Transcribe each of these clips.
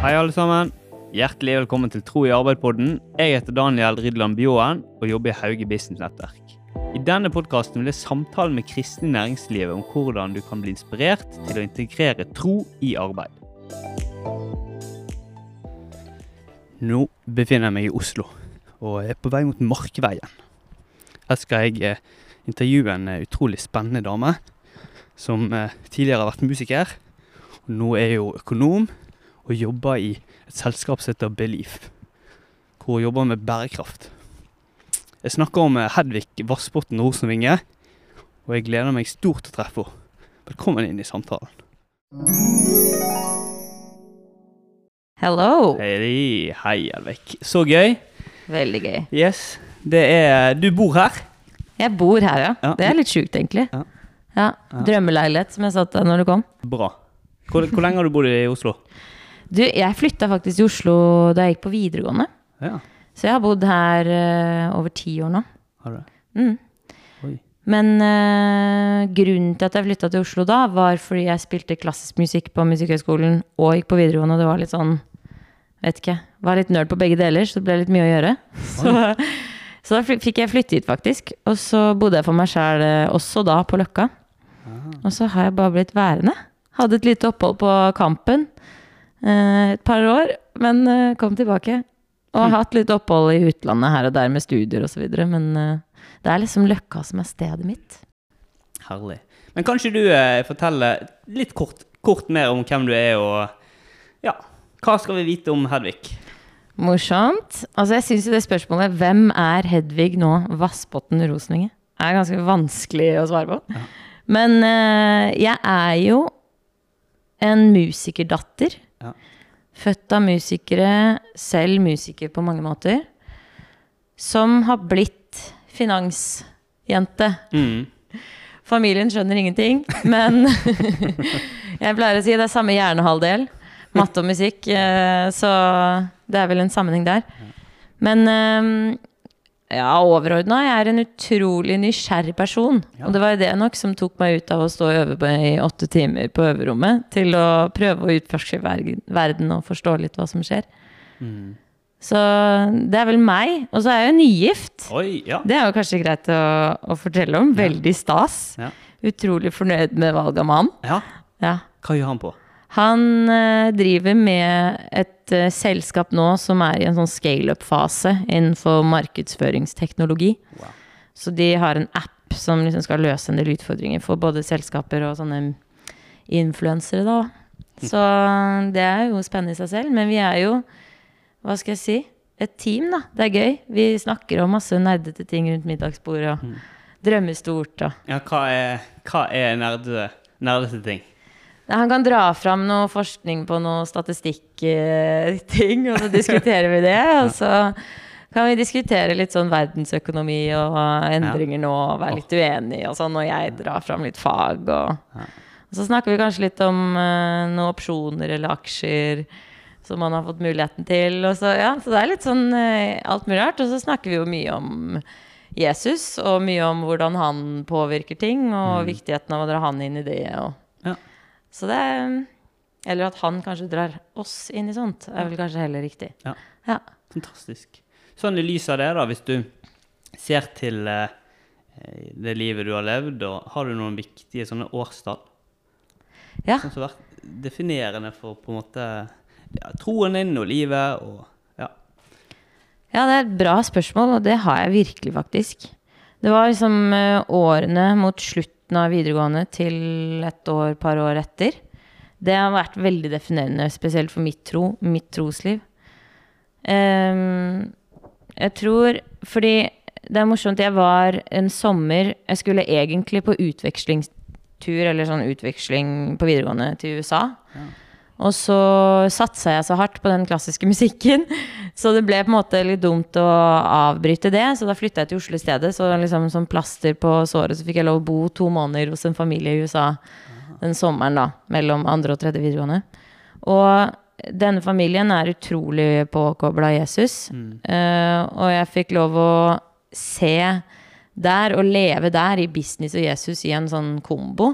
Hei, alle sammen. Hjertelig velkommen til Tro i arbeid-podden. Jeg heter Daniel Rydland Bjåen og jobber i Hauge Business Nettverk. I denne podkasten vil jeg samtale med kristne i næringslivet om hvordan du kan bli inspirert til å integrere tro i arbeid. Nå befinner jeg meg i Oslo og er på vei mot Markveien. Her skal jeg eh, intervjue en eh, utrolig spennende dame som eh, tidligere har vært musiker. og Nå er hun økonom og jobber i et selskap som heter Belief, hvor hun jobber med bærekraft. Jeg snakker om eh, Hedvig Vassbotn Rosenvinge, og jeg gleder meg stort til å treffe henne. Velkommen inn i samtalen. Hello. Hei, hei Hedvig. Så gøy. Veldig gøy. Yes. Det er Du bor her? Jeg bor her, ja. Ja. Det er litt sjukt, egentlig. Ja. Ja. Drømmeleilighet, som jeg sa til deg når du kom. Bra. Hvor, hvor lenge har du bodd i Oslo? Du, jeg flytta faktisk til Oslo da jeg gikk på videregående. Ja, Så jeg har bodd her uh, over ti år nå. har du det? Mm. Men uh, grunnen til at jeg flytta til Oslo da, var fordi jeg spilte klassisk musikk på Musikkhøgskolen og gikk på videregående, det var litt sånn Vet ikke. Var litt nerd på begge deler, så det ble litt mye å gjøre. Så, så da fikk jeg flytte hit, faktisk. Og så bodde jeg for meg sjæl også da, på Løkka. Og så har jeg bare blitt værende. Hadde et lite opphold på Kampen eh, et par år, men eh, kom tilbake. Og har hatt litt opphold i utlandet her og der med studier osv. Men eh, det er liksom Løkka som er stedet mitt. Herlig. Men kan ikke du eh, fortelle litt kort, kort mer om hvem du er, og ja, hva skal vi vite om Hedvig? Morsomt. Altså, jeg syns jo det spørsmålet 'Hvem er Hedvig nå, Vassbotn Rosenvinge?' er ganske vanskelig å svare på. Men eh, jeg er jo en musikerdatter. Ja. Født av musikere, selv musiker på mange måter. Som har blitt finansjente. Mm. Familien skjønner ingenting, men jeg pleier å si det er samme hjernehalvdel. Matte og musikk. eh, Så det er vel en sammenheng der. Men eh, ja, overordna. Jeg er en utrolig nysgjerrig person. Ja. Og det var det nok som tok meg ut av å stå og øve på i åtte timer på øverommet, til å prøve å utforske verden og forstå litt hva som skjer. Mm. Så det er vel meg. Og så er jeg jo nygift. Oi, ja. Det er jo kanskje greit å, å fortelle om. Veldig stas. Ja. Utrolig fornøyd med valget av mann. ja. Ja. Hva gjør han på? Han eh, driver med et eh, selskap nå som er i en sånn scale-up-fase innenfor markedsføringsteknologi. Wow. Så de har en app som liksom skal løse en del utfordringer for både selskaper og sånne influensere, da. Så det er jo spennende i seg selv. Men vi er jo, hva skal jeg si, et team, da. Det er gøy. Vi snakker om masse nerdete ting rundt middagsbordet og drømmer stort og Ja, hva er, hva er nerdete, nerdete ting? Nei, Han kan dra fram noe forskning på noe statistikk-ting, og så diskuterer vi det. Og så kan vi diskutere litt sånn verdensøkonomi og endringer nå, og være litt uenige og sånn, og jeg drar fram litt fag. Og, og så snakker vi kanskje litt om uh, noen opsjoner eller aksjer som man har fått muligheten til. Og så, ja, så det er litt sånn uh, alt mulig rart. Og så snakker vi jo mye om Jesus, og mye om hvordan han påvirker ting, og viktigheten av å dra han inn i det. og. Så det er Eller at han kanskje drar oss inn i sånt, er vel kanskje heller riktig. Ja. Ja. Fantastisk. Sånn i lys av det, da, hvis du ser til eh, det livet du har levd, og har du noen viktige sånne årstall Ja. som har vært definerende for på en måte ja, troen din og livet og ja. ja, det er et bra spørsmål, og det har jeg virkelig, faktisk. Det var liksom eh, årene mot slutten av videregående til et år, par år etter. Det har vært veldig definerende, spesielt for mitt tro, mitt trosliv. Um, jeg tror Fordi det er morsomt, jeg var en sommer Jeg skulle egentlig på utvekslingstur, eller sånn utveksling på videregående til USA. Og så satsa jeg så hardt på den klassiske musikken, så det ble på en måte litt dumt å avbryte det. Så da flytta jeg til Oslo i stedet. Så liksom som plaster på såret så fikk jeg lov å bo to måneder hos en familie i USA den sommeren, da. Mellom andre og tredje videregående. Og denne familien er utrolig påkobla Jesus. Eh, og jeg fikk lov å se der og leve der i business og Jesus i en sånn kombo.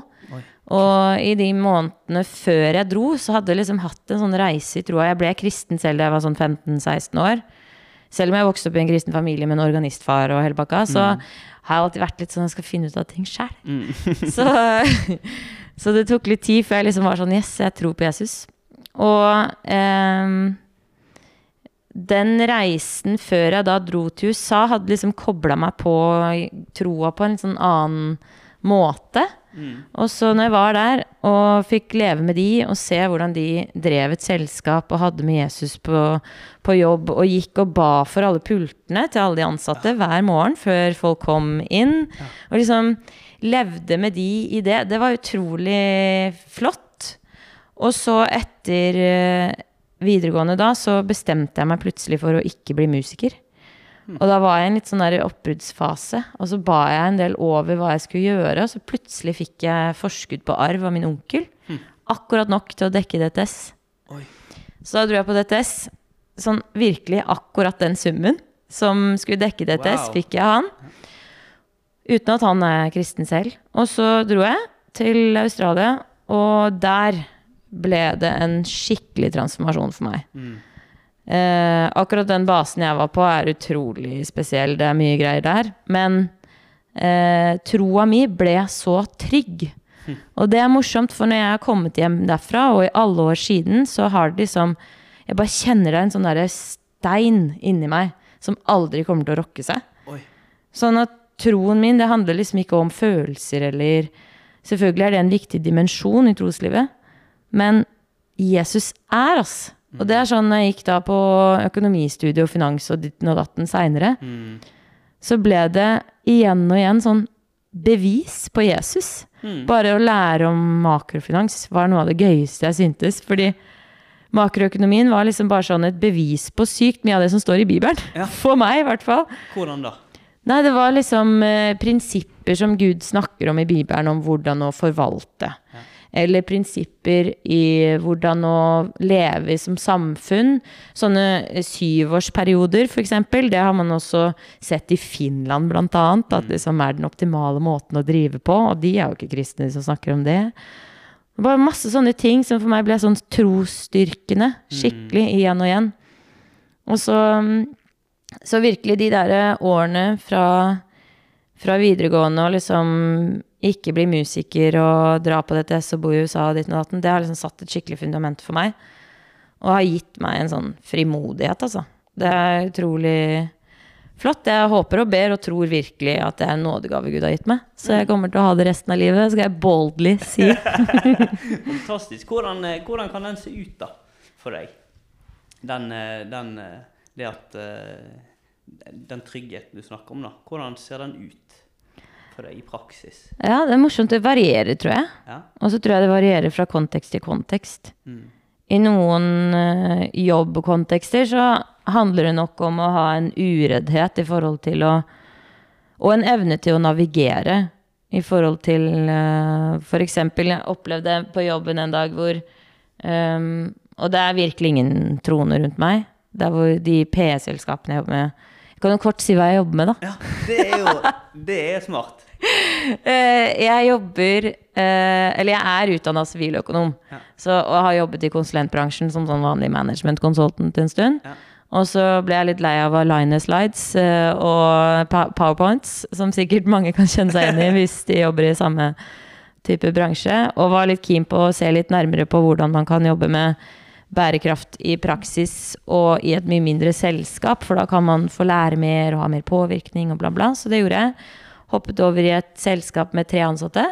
Og i de månedene før jeg dro, så hadde jeg liksom hatt en sånn reise i troa. Jeg ble kristen selv da jeg var sånn 15-16 år. Selv om jeg vokste opp i en kristen familie med en organistfar og hele bakka, så har jeg alltid vært litt sånn jeg skal finne ut av ting sjæl. så, så det tok litt tid før jeg liksom var sånn Yes, jeg tror på Jesus. Og ehm, den reisen før jeg da dro til USA, hadde liksom kobla meg på troa på en litt sånn annen måte. Og så når jeg var der og fikk leve med de og se hvordan de drev et selskap og hadde med Jesus på, på jobb og gikk og ba for alle pultene til alle de ansatte hver morgen før folk kom inn, og liksom levde med de i det, det var utrolig flott. Og så etter eh, videregående da, så bestemte jeg meg plutselig for å ikke bli musiker. Og da var jeg i en litt sånn der oppbruddsfase. Og så ba jeg en del over hva jeg skulle gjøre, og så plutselig fikk jeg forskudd på arv av min onkel. Akkurat nok til å dekke DTS. Oi. Så da dro jeg på DTS. Sånn virkelig akkurat den summen som skulle dekke DTS, Wow. fikk jeg han. Uten at han er kristen selv. Og så dro jeg til Australia, og der ble det en skikkelig transformasjon for meg. Eh, akkurat den basen jeg var på, er utrolig spesiell. Det er mye greier der. Men eh, troa mi ble så trygg. Og det er morsomt, for når jeg har kommet hjem derfra, og i alle år siden, så har det liksom Jeg bare kjenner det er en sånn derre stein inni meg som aldri kommer til å rokke seg. Oi. Sånn at troen min, det handler liksom ikke om følelser eller Selvfølgelig er det en viktig dimensjon i troslivet, men Jesus er Og det er sånn når jeg gikk da på økonomistudie og finans og ditten og datten seinere, Mm. så ble det igjen og igjen sånn bevis på Jesus. Bare å lære om makrofinans var noe av det gøyeste jeg syntes. Fordi makroøkonomien var liksom bare sånn et bevis på sykt mye av det som står i Bibelen. Ja. For meg, i hvert fall. Hvordan da? Nei, det var liksom eh, prinsipper som Gud snakker om i Bibelen, om hvordan å forvalte. Eller prinsipper i hvordan å leve som samfunn. Sånne syvårsperioder, f.eks. Det har man også sett i Finland, annet. At det som er den optimale måten å drive på. Og de er jo ikke kristne som snakker om det. Det var masse sånne ting som for meg ble sånn trosstyrkende. Skikkelig igjen og igjen. Og så mm, så virkelig de der årene fra, fra videregående og liksom ikke bli musiker og dra på DTS og bo i USA og ditt og datten, det har liksom satt et skikkelig fundament for meg. Og har gitt meg en sånn frimodighet, altså. Det er utrolig flott. Jeg håper og ber og tror virkelig at det er en nådegave Gud har gitt meg. Så jeg kommer til å ha det resten av livet, skal jeg boldly si. Fantastisk. Hvordan, eh, hvordan kan den se ut da, for deg? Den, eh, den eh, Det at Den tryggheten du snakker om, da. Hvordan ser den ut for deg i praksis? Ja, det er morsomt. Det varierer, tror jeg. Ja? Og så tror jeg det varierer fra kontekst til kontekst. I noen uh, jobbkontekster så handler det nok om å ha en ureddhet i forhold til å Og en evne til å navigere i forhold til uh, For eksempel, jeg opplevde på jobben en dag hvor um, Og det er virkelig ingen troner rundt meg. Der hvor de PE-selskapene jeg jobber med Jeg kan jo kort si hva jeg jobber med, da. ja. Det er jo Det er smart. Eh, jeg jobber eh, Eller jeg er utdanna siviløkonom. Ja. Så, og har jobbet i konsulentbransjen som sånn vanlig management consultant en stund. Ja. Og så ble jeg litt lei av Line slides eh, og powerpoints, som sikkert mange kan kjenne seg igjen i hvis de jobber i samme type bransje. Og var litt keen på å se litt nærmere på hvordan man kan jobbe med bærekraft i praksis og i et mye mindre selskap, for da kan man få lære mer og ha mer påvirkning og bla, bla. Så det gjorde jeg. Hoppet over i et selskap med tre ansatte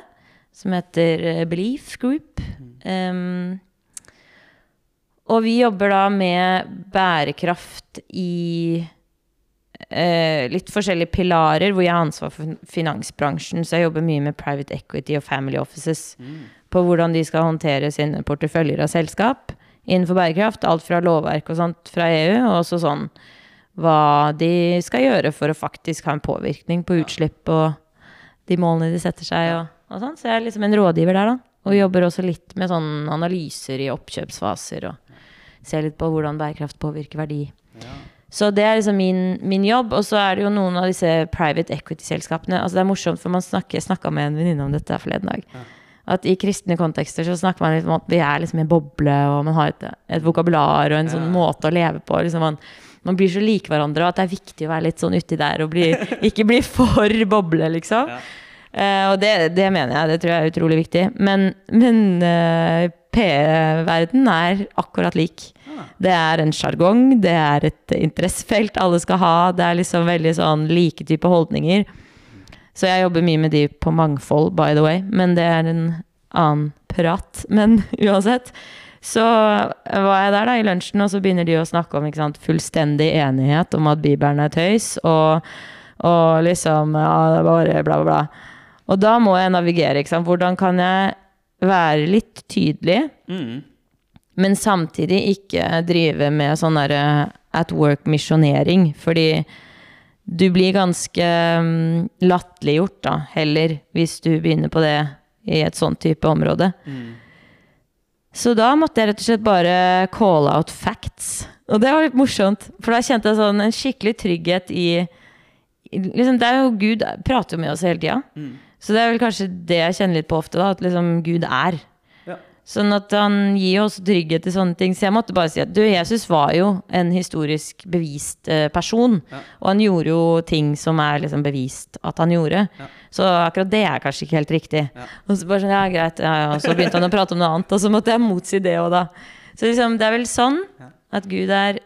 som heter eh, Belief Group. Um, og vi jobber da med bærekraft i uh, litt forskjellige pilarer, hvor jeg har ansvar for finansbransjen. Så jeg jobber mye med private equity og family offices på hvordan de skal håndtere sine porteføljer av selskap innenfor bærekraft. Alt fra lovverk og sånt fra EU, og også sånn hva de skal gjøre for å faktisk ha en påvirkning på utslipp og de målene de setter seg og, og sånn. Så jeg er liksom en rådgiver der, da. Og jobber også litt med sånn analyser i oppkjøpsfaser og ser litt på hvordan bærekraft påvirker verdi. Ja. Så det er liksom min, min jobb. Og så er det jo noen av disse private equity-selskapene. Altså det er morsomt, for man snakka med en venninne om dette forleden dag. At i kristne kontekster så snakker man litt om at vi er liksom i en boble, og man har et, et vokabular og en sånn måte å leve på. Liksom man, man blir så like hverandre, og at det er viktig å være litt sånn uti der og bli, ikke bli for boble, liksom. Ja. Uh, og det, det mener jeg, det tror jeg er utrolig viktig. Men, men uh, PE-verden er akkurat lik. Det er en sjargong, det er et interessefelt alle skal ha. Det er liksom veldig sånn like type holdninger. Så jeg jobber mye med de på mangfold, by the way. Men det er en annen prat. Men uansett. Så var jeg der da i lunsjen, og så begynner de å snakke om sant, fullstendig enighet om at Bibelen er tøys, og, og liksom ja, det er bare bla, bla, bla. Og da må jeg navigere. ikke sant? Hvordan kan jeg være litt tydelig, Mm. men samtidig ikke drive med sånn derre at work-misjonering? Fordi du blir ganske um, latterliggjort, da, heller, hvis du begynner på det i et sånn type område. Mm. Så da måtte jeg rett og slett bare call out facts. Og det var litt morsomt, for da kjente jeg sånn en skikkelig trygghet i i- liksom, Det er jo Gud prater jo med oss hele tida. Mm. Så det er vel kanskje det jeg kjenner litt på ofte, da, at liksom Gud er. Sånn at han gir jo også trygghet til sånne ting. Så jeg måtte bare si at du, Jesus var jo en historisk bevist eh, person. Ja. Og han gjorde jo ting som er liksom bevist at han gjorde. Ja. Så akkurat det er kanskje ikke helt riktig. Ja. Og så bare sånn, ja greit. Og så begynte han å prate om noe annet, og så måtte jeg motsi det òg, da. Så liksom, det er vel sånn at Gud er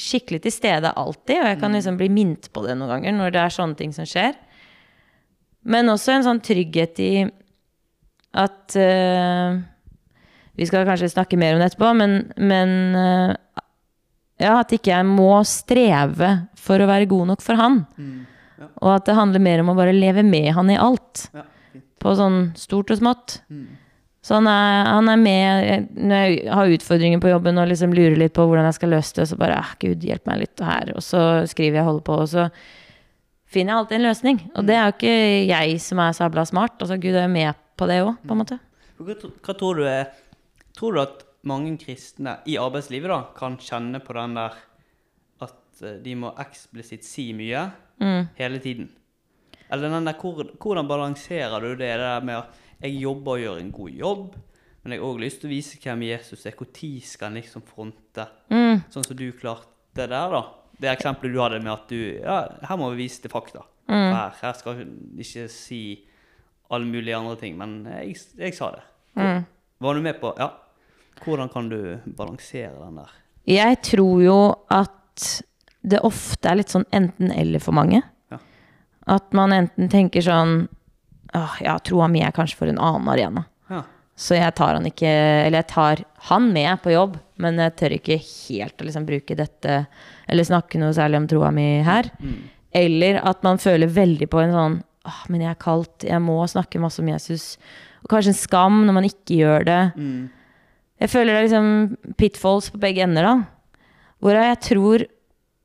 skikkelig til stede alltid, og jeg kan liksom bli minnet på det noen ganger når det er sånne ting som skjer. Men også en sånn trygghet i at eh, Vi skal kanskje snakke mer om det etterpå, men, men eh, ja, at ikke jeg må streve for å være god nok for han. Mm. Ja. Og at det handler mer om å bare leve med han i alt. Ja. På sånn stort og smått. Mm. Så han er, han er med når jeg har utfordringer på jobben og liksom lurer litt på hvordan jeg skal løse det, så bare ah, Gud, hjelp meg litt her. Og så skriver jeg, holder på, og så finner jeg alltid en løsning. Og det er jo ikke jeg som er sabla smart. Altså, Gud er jo med på det òg, på en måte. Hva tror du er Tror du at mange kristne i arbeidslivet da kan kjenne på den der at eh, de må eksplisitt si mye Mm. hele tiden? Eller den der, hvor, hvordan balanserer du det der med at jeg jobber og gjør en god jobb, men jeg har òg lyst til å vise hvem Jesus er. Når skal han liksom fronte? Mm. Sånn som du klarte det der, da. Det eksempelet du hadde med at du Ja, her må vi vise til fakta. Mm. Her, her skal hun ikke si alle mulige andre ting, men jeg, jeg sa det. Mm. Var du med på Ja. Hvordan kan du balansere den der? Jeg tror jo at det ofte er litt sånn enten-eller for mange. Ja. At man enten tenker sånn Åh, ja, troa mi er kanskje for en annen arena. Ja. Så jeg tar han ikke Eller jeg tar han med på jobb, men jeg tør ikke helt å liksom bruke dette eller snakke noe særlig om troa mi her. Mm. Eller at man føler veldig på en sånn Åh, men jeg er kaldt, jeg må snakke masse om Jesus. Og kanskje en skam når man ikke gjør det. Mm. Jeg føler det er liksom pitfalls på begge ender, da. Hvorav jeg tror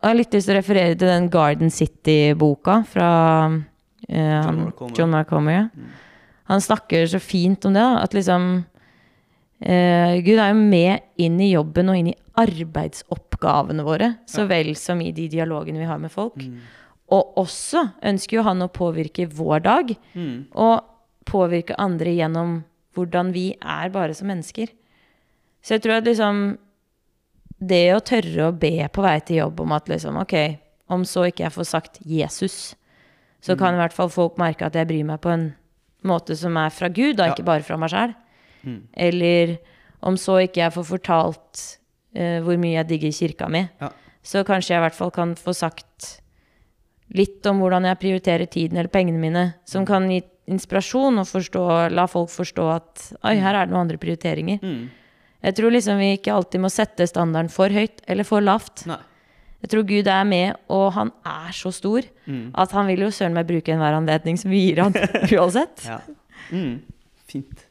jeg har litt lyst til å referere til den Garden City-boka fra Comer. John Marcomer. Mm. Han snakker så fint om det, da. At liksom uh, Gud er jo med inn i jobben og inn i arbeidsoppgavene våre, så vel som i de dialogene vi har med folk. Mm. Og også ønsker jo han å påvirke vår dag, Mm. og påvirke andre gjennom hvordan vi er bare som mennesker. Så jeg tror at liksom Det å tørre å be på vei til jobb om at liksom Ok, om så ikke jeg får sagt Jesus, så kan i hvert fall folk merke at jeg bryr meg på en måte som er fra Gud, da, ikke bare fra meg sjæl. Mm. Eller om så ikke jeg får fortalt uh, hvor mye jeg digger kirka mi, Ja. så kanskje jeg i hvert fall kan få sagt litt om hvordan jeg prioriterer tiden eller pengene mine, som kan gi inspirasjon og forstå, la folk forstå at oi, her er det noen andre prioriteringer. Mm. Jeg tror liksom vi ikke alltid må sette standarden for høyt eller for lavt. Nei. Jeg tror Gud er med, og han er så stor Mm. at han vil jo søren meg bruke enhver anledning som vi gir han, uansett. Ja. Mm. Fint.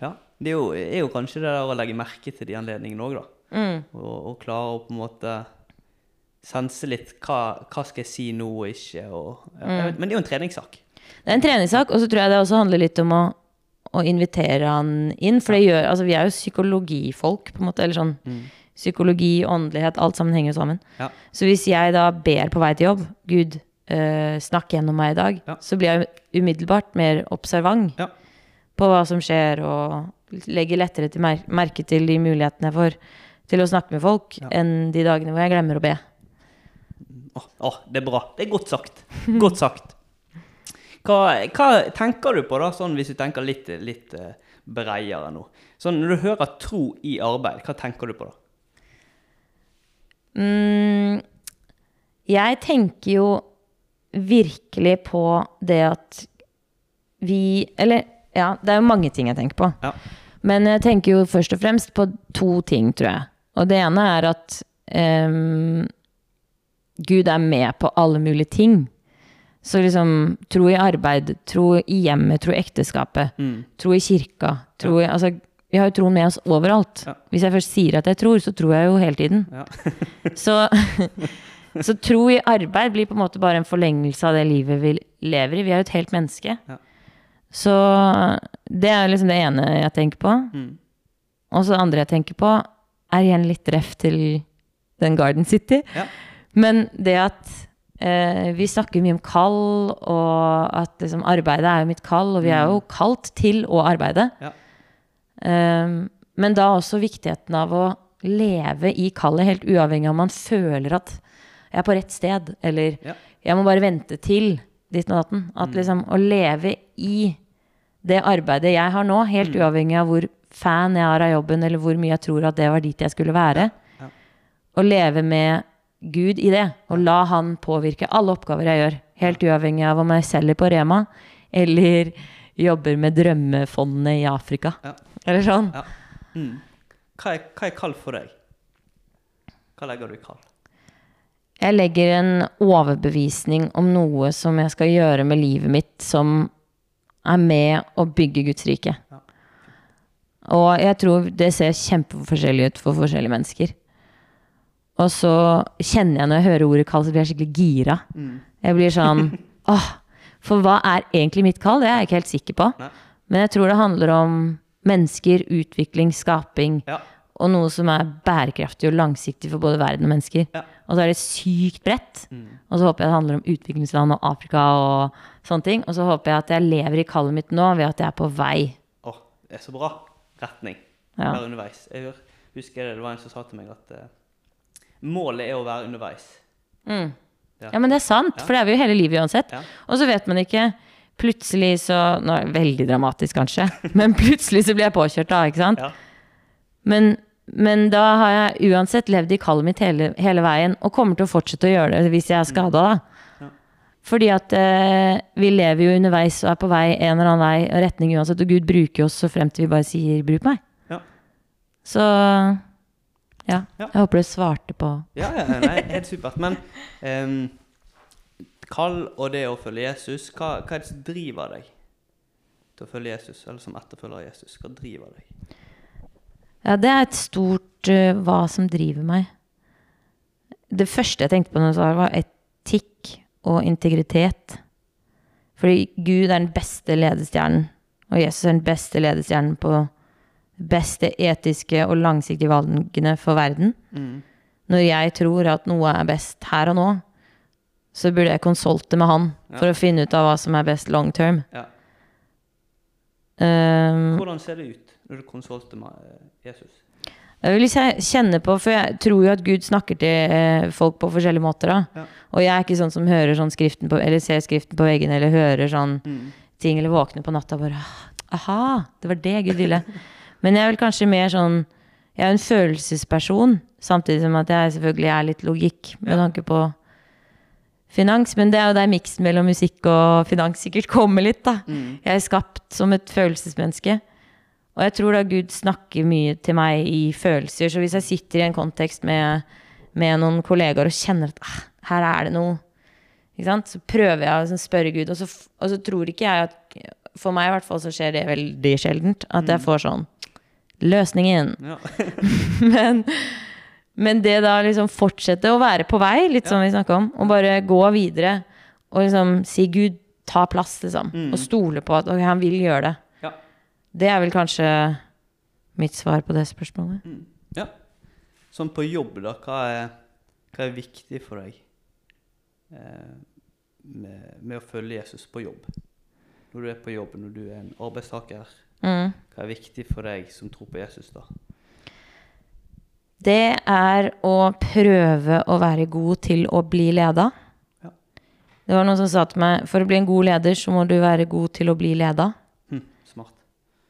Ja. Det er jo, er jo kanskje det der å legge merke til de anledningene òg, da. Mm. Og, og klare å på en måte sense litt hva, hva skal jeg si nå og ikke. Og, ja, jeg men det er jo en treningssak. Det er en treningssak, og så tror jeg det også handler litt om å, å invitere han inn. For det gjør Altså, vi er jo psykologifolk, på en måte. Eller sånn Mm. Psykologi, åndelighet, alt sammen henger sammen. Ja. Så hvis jeg da ber på vei til jobb, Gud, eh, snakk gjennom meg i dag, Ja. så blir jeg umiddelbart mer observant Ja. på hva som skjer, og legger lettere til mer merke til de mulighetene jeg får til å snakke med folk, enn de dagene hvor jeg glemmer å be. Åh, åh, det er bra. Det er godt sagt. Godt sagt. Hva, hva tenker du på, da, sånn hvis du tenker litt, litt eh, bredere nå? Sånn, når du hører tro i arbeid, hva tenker du på da? Mm, jeg tenker jo virkelig på det at vi Eller ja, det er jo mange ting jeg tenker på. Ja. Men jeg tenker jo først og fremst på to ting, tror jeg. Og det ene er at um, Gud er med på alle mulige ting. Så liksom tro i arbeid, tro i hjemmet, tro i ekteskapet, Mm. tro i kirka. Tro i, altså, vi har jo troen med oss overalt. Ja. Hvis jeg først sier at jeg tror, så tror jeg jo hele tiden. Ja. så, så tro i arbeid blir på en måte bare en forlengelse av det livet vi lever i. Vi er jo et helt menneske. Ja. Så det er liksom det ene jeg tenker på. Mm. Og så det andre jeg tenker på, er igjen litt ref til den Garden City. Ja. Men det at vi snakker mye om kall, og at liksom, arbeidet er jo mitt kall, og vi er jo kalt til å arbeide. Ja. Um, men da også viktigheten av å leve i kallet, helt uavhengig av om man føler at jeg er på rett sted, eller Ja. jeg må bare vente til ditt og datten. At liksom å leve i det arbeidet jeg har nå, helt uavhengig av hvor fan jeg er av jobben, eller hvor mye jeg tror at det var dit jeg skulle være, Ja. å leve med Gud i det, og la Han påvirke alle oppgaver jeg gjør, helt uavhengig av om jeg selger på Rema, eller jobber med drømmefondet i Afrika. Ja. Eller sånn. Ja. Mm. Hva, er, hva er kall for deg? Hva legger du i kall? Jeg legger en overbevisning om noe som jeg skal gjøre med livet mitt, som er med å bygge Guds rike. Ja. Og jeg tror det ser kjempeforskjellig ut for forskjellige mennesker. Og så kjenner jeg når jeg hører ordet kall, så blir jeg skikkelig gira. Mm. Jeg blir sånn åh, For hva er egentlig mitt kall? Det er jeg ikke helt sikker på. Nei. Men jeg tror det handler om mennesker, utvikling, skaping. Ja. Og noe som er bærekraftig og langsiktig for både verden og mennesker. Ja. Og så er det sykt bredt. Mm. Og så håper jeg det handler om utviklingsland og Afrika og sånne ting. Og så håper jeg at jeg lever i kallet mitt nå ved at jeg er på vei. Åh, det er så bra. Retning. Ja. Her underveis. Jeg husker det, det var en som sa til meg at eh, målet er å være underveis. Mm. Ja. Ja, men det er sant, for det er vi jo hele livet uansett. Ja. Og så vet man ikke Plutselig så Nå er det veldig dramatisk, kanskje, men plutselig så blir jeg påkjørt da, ikke sant? Ja. Men, men da har jeg uansett levd i kallet mitt hele, hele veien, og kommer til å fortsette å gjøre det hvis jeg er skada, da. Fordi at eh, vi lever jo underveis og er på vei en eller annen vei og retning uansett, og Gud bruker oss så frem til vi bare sier 'bruk meg'. Ja. Så ja. Ja. Jeg håper du svarte på Ja, ja, nei, helt supert. Men um, kall og det å følge Jesus, hva, hva er det som driver deg til å følge Jesus, eller som etterfølger av Jesus? Hva driver deg? Ja, det er et stort uh, hva som driver meg. Det første jeg tenkte på når du sa var etikk og integritet. Fordi Gud er den beste ledestjernen, og Jesus er den beste ledestjernen på beste etiske og langsiktige valgene for verden. Mm. Når jeg tror at noe er best her og nå, så burde jeg konsulte med han Ja. for å finne ut av hva som er best long term. Ja. Um, Hvordan ser det ut når du konsulter med eh, Jesus? Jeg vil kjenne på, for jeg tror jo at Gud snakker til eh, folk på forskjellige måter. Ja. Og jeg er ikke sånn som hører sånn skriften på, eller ser skriften på veggen, eller hører sånn Mm. ting, eller våkner på natta og bare Aha, det var det Gud ville. Men jeg er vel kanskje mer sånn Jeg er en følelsesperson, samtidig som at jeg selvfølgelig er litt logikk med Ja. tanke på finans. Men det er jo der miksen mellom musikk og finans sikkert kommer litt, da. Mm. Jeg er skapt som et følelsesmenneske. Og jeg tror da Gud snakker mye til meg i følelser. Så hvis jeg sitter i en kontekst med, med noen kollegaer og kjenner at ah, her er det noe, ikke sant? så prøver jeg å liksom spørre Gud. Og så, og så tror ikke jeg at For meg i hvert fall så skjer det veldig sjeldent. At jeg får sånn Løsningen. Ja. Men, men det da liksom fortsette å være på vei, litt som vi snakka om, og bare gå videre og liksom si Gud, ta plass, liksom. Mm. Og stole på at han vil gjøre det. Ja. Det er vel kanskje mitt svar på det spørsmålet. Ja. Sånn på jobb, da, hva er, hva er viktig for deg eh, med, med å følge Jesus på jobb? Når du er på jobb, når du er en arbeidstaker, Mm. hva er viktig for deg som tror på Jesus da? Det er å prøve å være god til å bli leda. Ja. Det var noen som sa til meg for å bli en god leder, så må du være god til å bli leda. Hm, smart.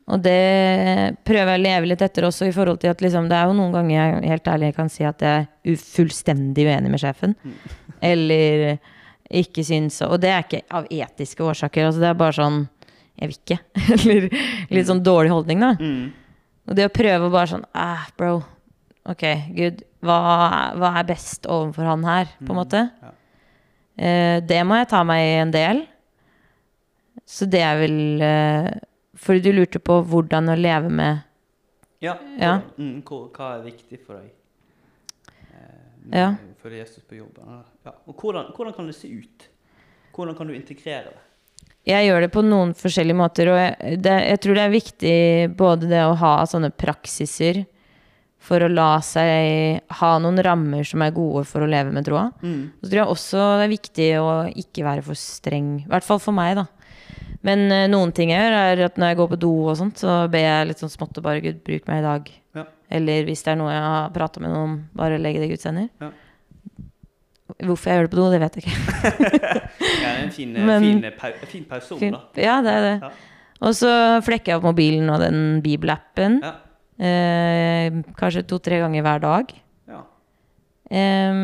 Og det prøver jeg å leve litt etter også, i forhold til at liksom, det er jo noen ganger jeg helt ærlig kan si at jeg er fullstendig uenig med sjefen. Eller ikke syns Og det er ikke av etiske årsaker. Altså det er bare sånn Jeg vil ikke. Eller litt sånn dårlig holdning, da. Mm. Og det å prøve å bare sånn ah, bro, ok, gud, hva, hva er best overfor han her, på en måte? ja. Eh, det må jeg ta meg i en del. Så det er vel eh, Fordi du lurte på hvordan å leve med Ja. Ja. Mm, hva er viktig for deg? Eh, Ja. Følge Jesus på jobben. Ja. Og hvordan, hvordan kan det se ut? Hvordan kan du integrere det? Jeg gjør det på noen forskjellige måter, og jeg, det, jeg tror det er viktig både det å ha sånne praksiser for å la seg ha noen rammer som er gode for å leve med troa. Mm. Så tror jeg også det er viktig å ikke være for streng. I hvert fall for meg, da. Men uh, noen ting jeg gjør, er at når jeg går på do og sånt, så ber jeg litt sånn smått og bare Gud, bruk meg i dag. Ja. Eller hvis det er noe jeg har prata med noen om, bare legge det i Guds hender. Ja. Hvorfor jeg gjør det på do, det vet jeg ikke. Ja, en fin, Men- fin, pau, fin pauson, Fint. da. Ja, det er det. Ja. Og så flekker jeg opp mobilen og den bibelappen. Ja. Eh, kanskje to-tre ganger hver dag. Ja. Eh,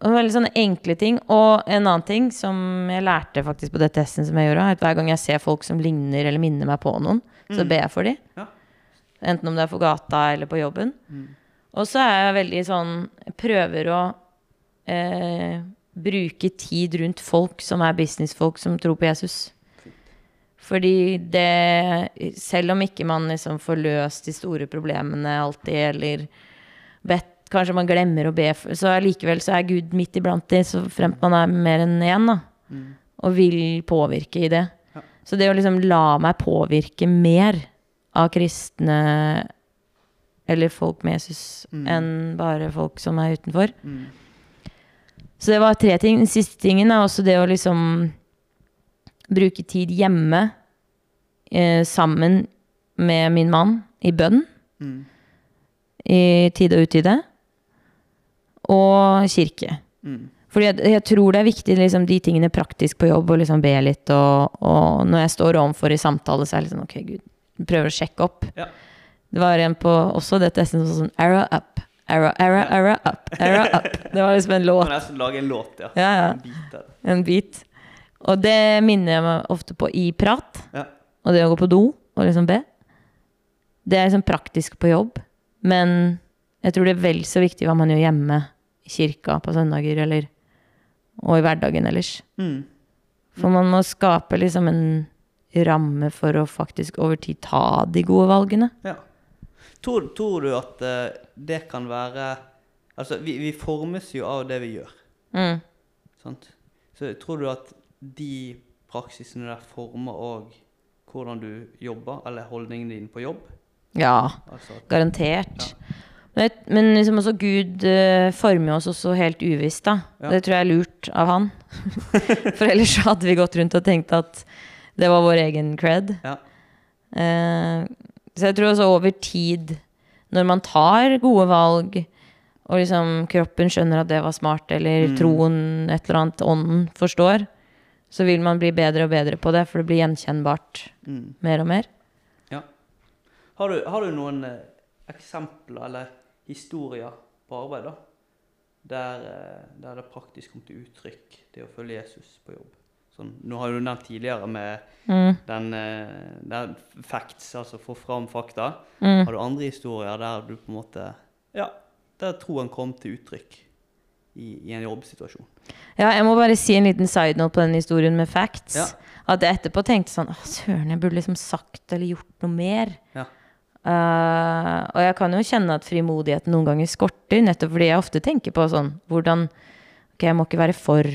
og veldig sånne enkle ting. Og en annen ting som jeg lærte faktisk på det testen som jeg gjorde, er at hver gang jeg ser folk som ligner eller minner meg på noen, så Mm. ber jeg for dem. Ja. Enten om det er på gata eller på jobben. Mm. Og så er jeg veldig sånn Jeg prøver å eh, bruke tid rundt folk som er businessfolk som tror på Jesus. Fordi det Selv om ikke man liksom får løst de store problemene alltid, eller bedt Kanskje man glemmer å be, så allikevel så er Gud midt iblant de, så fremt man er mer enn én, da. Mm. Og vil påvirke i det. Ja. Så det å liksom la meg påvirke mer av kristne eller folk med Jesus Mm. enn bare folk som er utenfor. Mm. Så det var tre ting. Den siste tingen er også det å liksom bruke tid hjemme eh, sammen med min mann i bønn Mm. i tide og utide. Og kirke. Mm. Fordi jeg, jeg tror det er viktig, liksom, de tingene praktisk på jobb, å liksom be litt. Og, og når jeg står overfor i samtale, så er det sånn Ok, Gud, prøver å sjekke opp. Ja. Det var en på også dette jeg testen var sånn Arrow up. Arrow, arrow, arrow up. Arrow up. Det var liksom en låt. Man lage en låt, ja. Ja, ja. En bit. En bit. Og det minner jeg meg ofte på i prat. Ja. Og det å gå på do og liksom be. Det er liksom praktisk på jobb. Men jeg tror det er vel så viktig hva man gjør hjemme. I kirka på søndager eller Og i hverdagen ellers. Mm. For man må skape liksom en ramme for å faktisk over tid ta de gode valgene. Ja. Tror, tror du at eh, det kan være Altså, vi, vi formes jo av det vi gjør, Mm. sant? Så tror du at de praksisene der former òg hvordan du jobber, eller holdningen din på jobb? Ja, Altså at garantert. Men, men liksom også Gud uh, former oss også helt uvisst, da. Ja. Det tror jeg er lurt av han. For ellers hadde vi gått rundt og tenkt at det var vår egen cred. Ja. Eh, så jeg tror også over tid, når man tar gode valg, og liksom kroppen skjønner at det var smart, eller Mm. troen, et eller annet, ånden forstår, så vil man bli bedre og bedre på det, for det blir gjenkjennbart mm. mer og mer. Ja. Har du, har du noen eh, eksempler eller historier på arbeid, da? Der, eh, der det praktisk kom til uttrykk, det å følge Jesus på jobb? Sånn, nå har du nevnt tidligere med Mm. den, eh, den facts, altså få fram fakta. Mm. Har du andre historier der du på en måte Ja, der troen kom til uttrykk i, i en jobbsituasjon? Ja, jeg må bare si en liten side note på den historien med facts. Ja. At jeg etterpå tenkte sånn Å, søren, jeg burde liksom sagt eller gjort noe mer. Ja. Uh, og jeg kan jo kjenne at frimodigheten noen ganger skorter, nettopp fordi jeg ofte tenker på sånn Hvordan Ok, jeg må ikke være for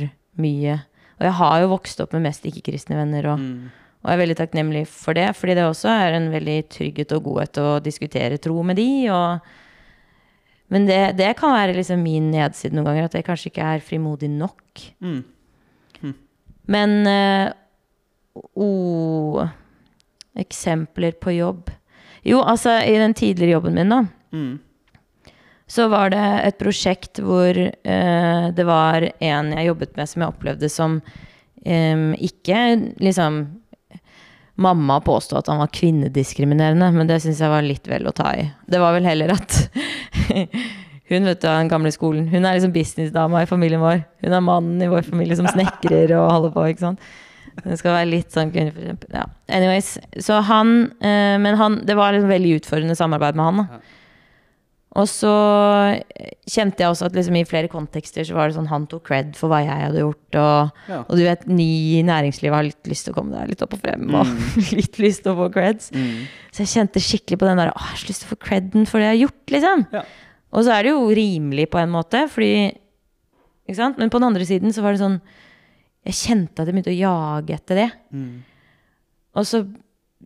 mye. Og jeg har jo vokst opp med mest ikke-kristne venner, og, Mm. og jeg er veldig takknemlig for det. Fordi det også er en veldig trygghet og godhet å diskutere tro med de. Og Men det, det kan være liksom min nedside noen ganger, at jeg kanskje ikke er frimodig nok. Mm. Men øh, oh, Eksempler på jobb. Jo, altså, i den tidligere jobben min, da, Mm. Så var det et prosjekt hvor eh, det var en jeg jobbet med som jeg opplevde som eh, ikke liksom Mamma påstod at han var kvinnediskriminerende, men det syns jeg var litt vel å ta i. Det var vel heller at hun vet du, den gamle skolen, hun er liksom businessdama i familien vår. Hun er mannen i vår familie som snekrer og holder på. ikke sant? Det skal være litt sånn kvinneforkjemper. Ja. Anyways, så han eh, Men han, det var liksom veldig utfordrende samarbeid med han. da. Og så kjente jeg også at liksom i flere kontekster så var det sånn han tok cred for hva jeg hadde gjort. Og, Ja. og du vet, ny i næringslivet har litt lyst til å komme deg litt opp og frem. Og litt lyst til å få creds. Mm. Så jeg kjente skikkelig på den der Å, jeg har så lyst til å få creden for det jeg har gjort, liksom. Ja. Og så er det jo rimelig på en måte, fordi Ikke sant? Men på den andre siden så var det sånn Jeg kjente at jeg begynte å jage etter det. Mm. Og så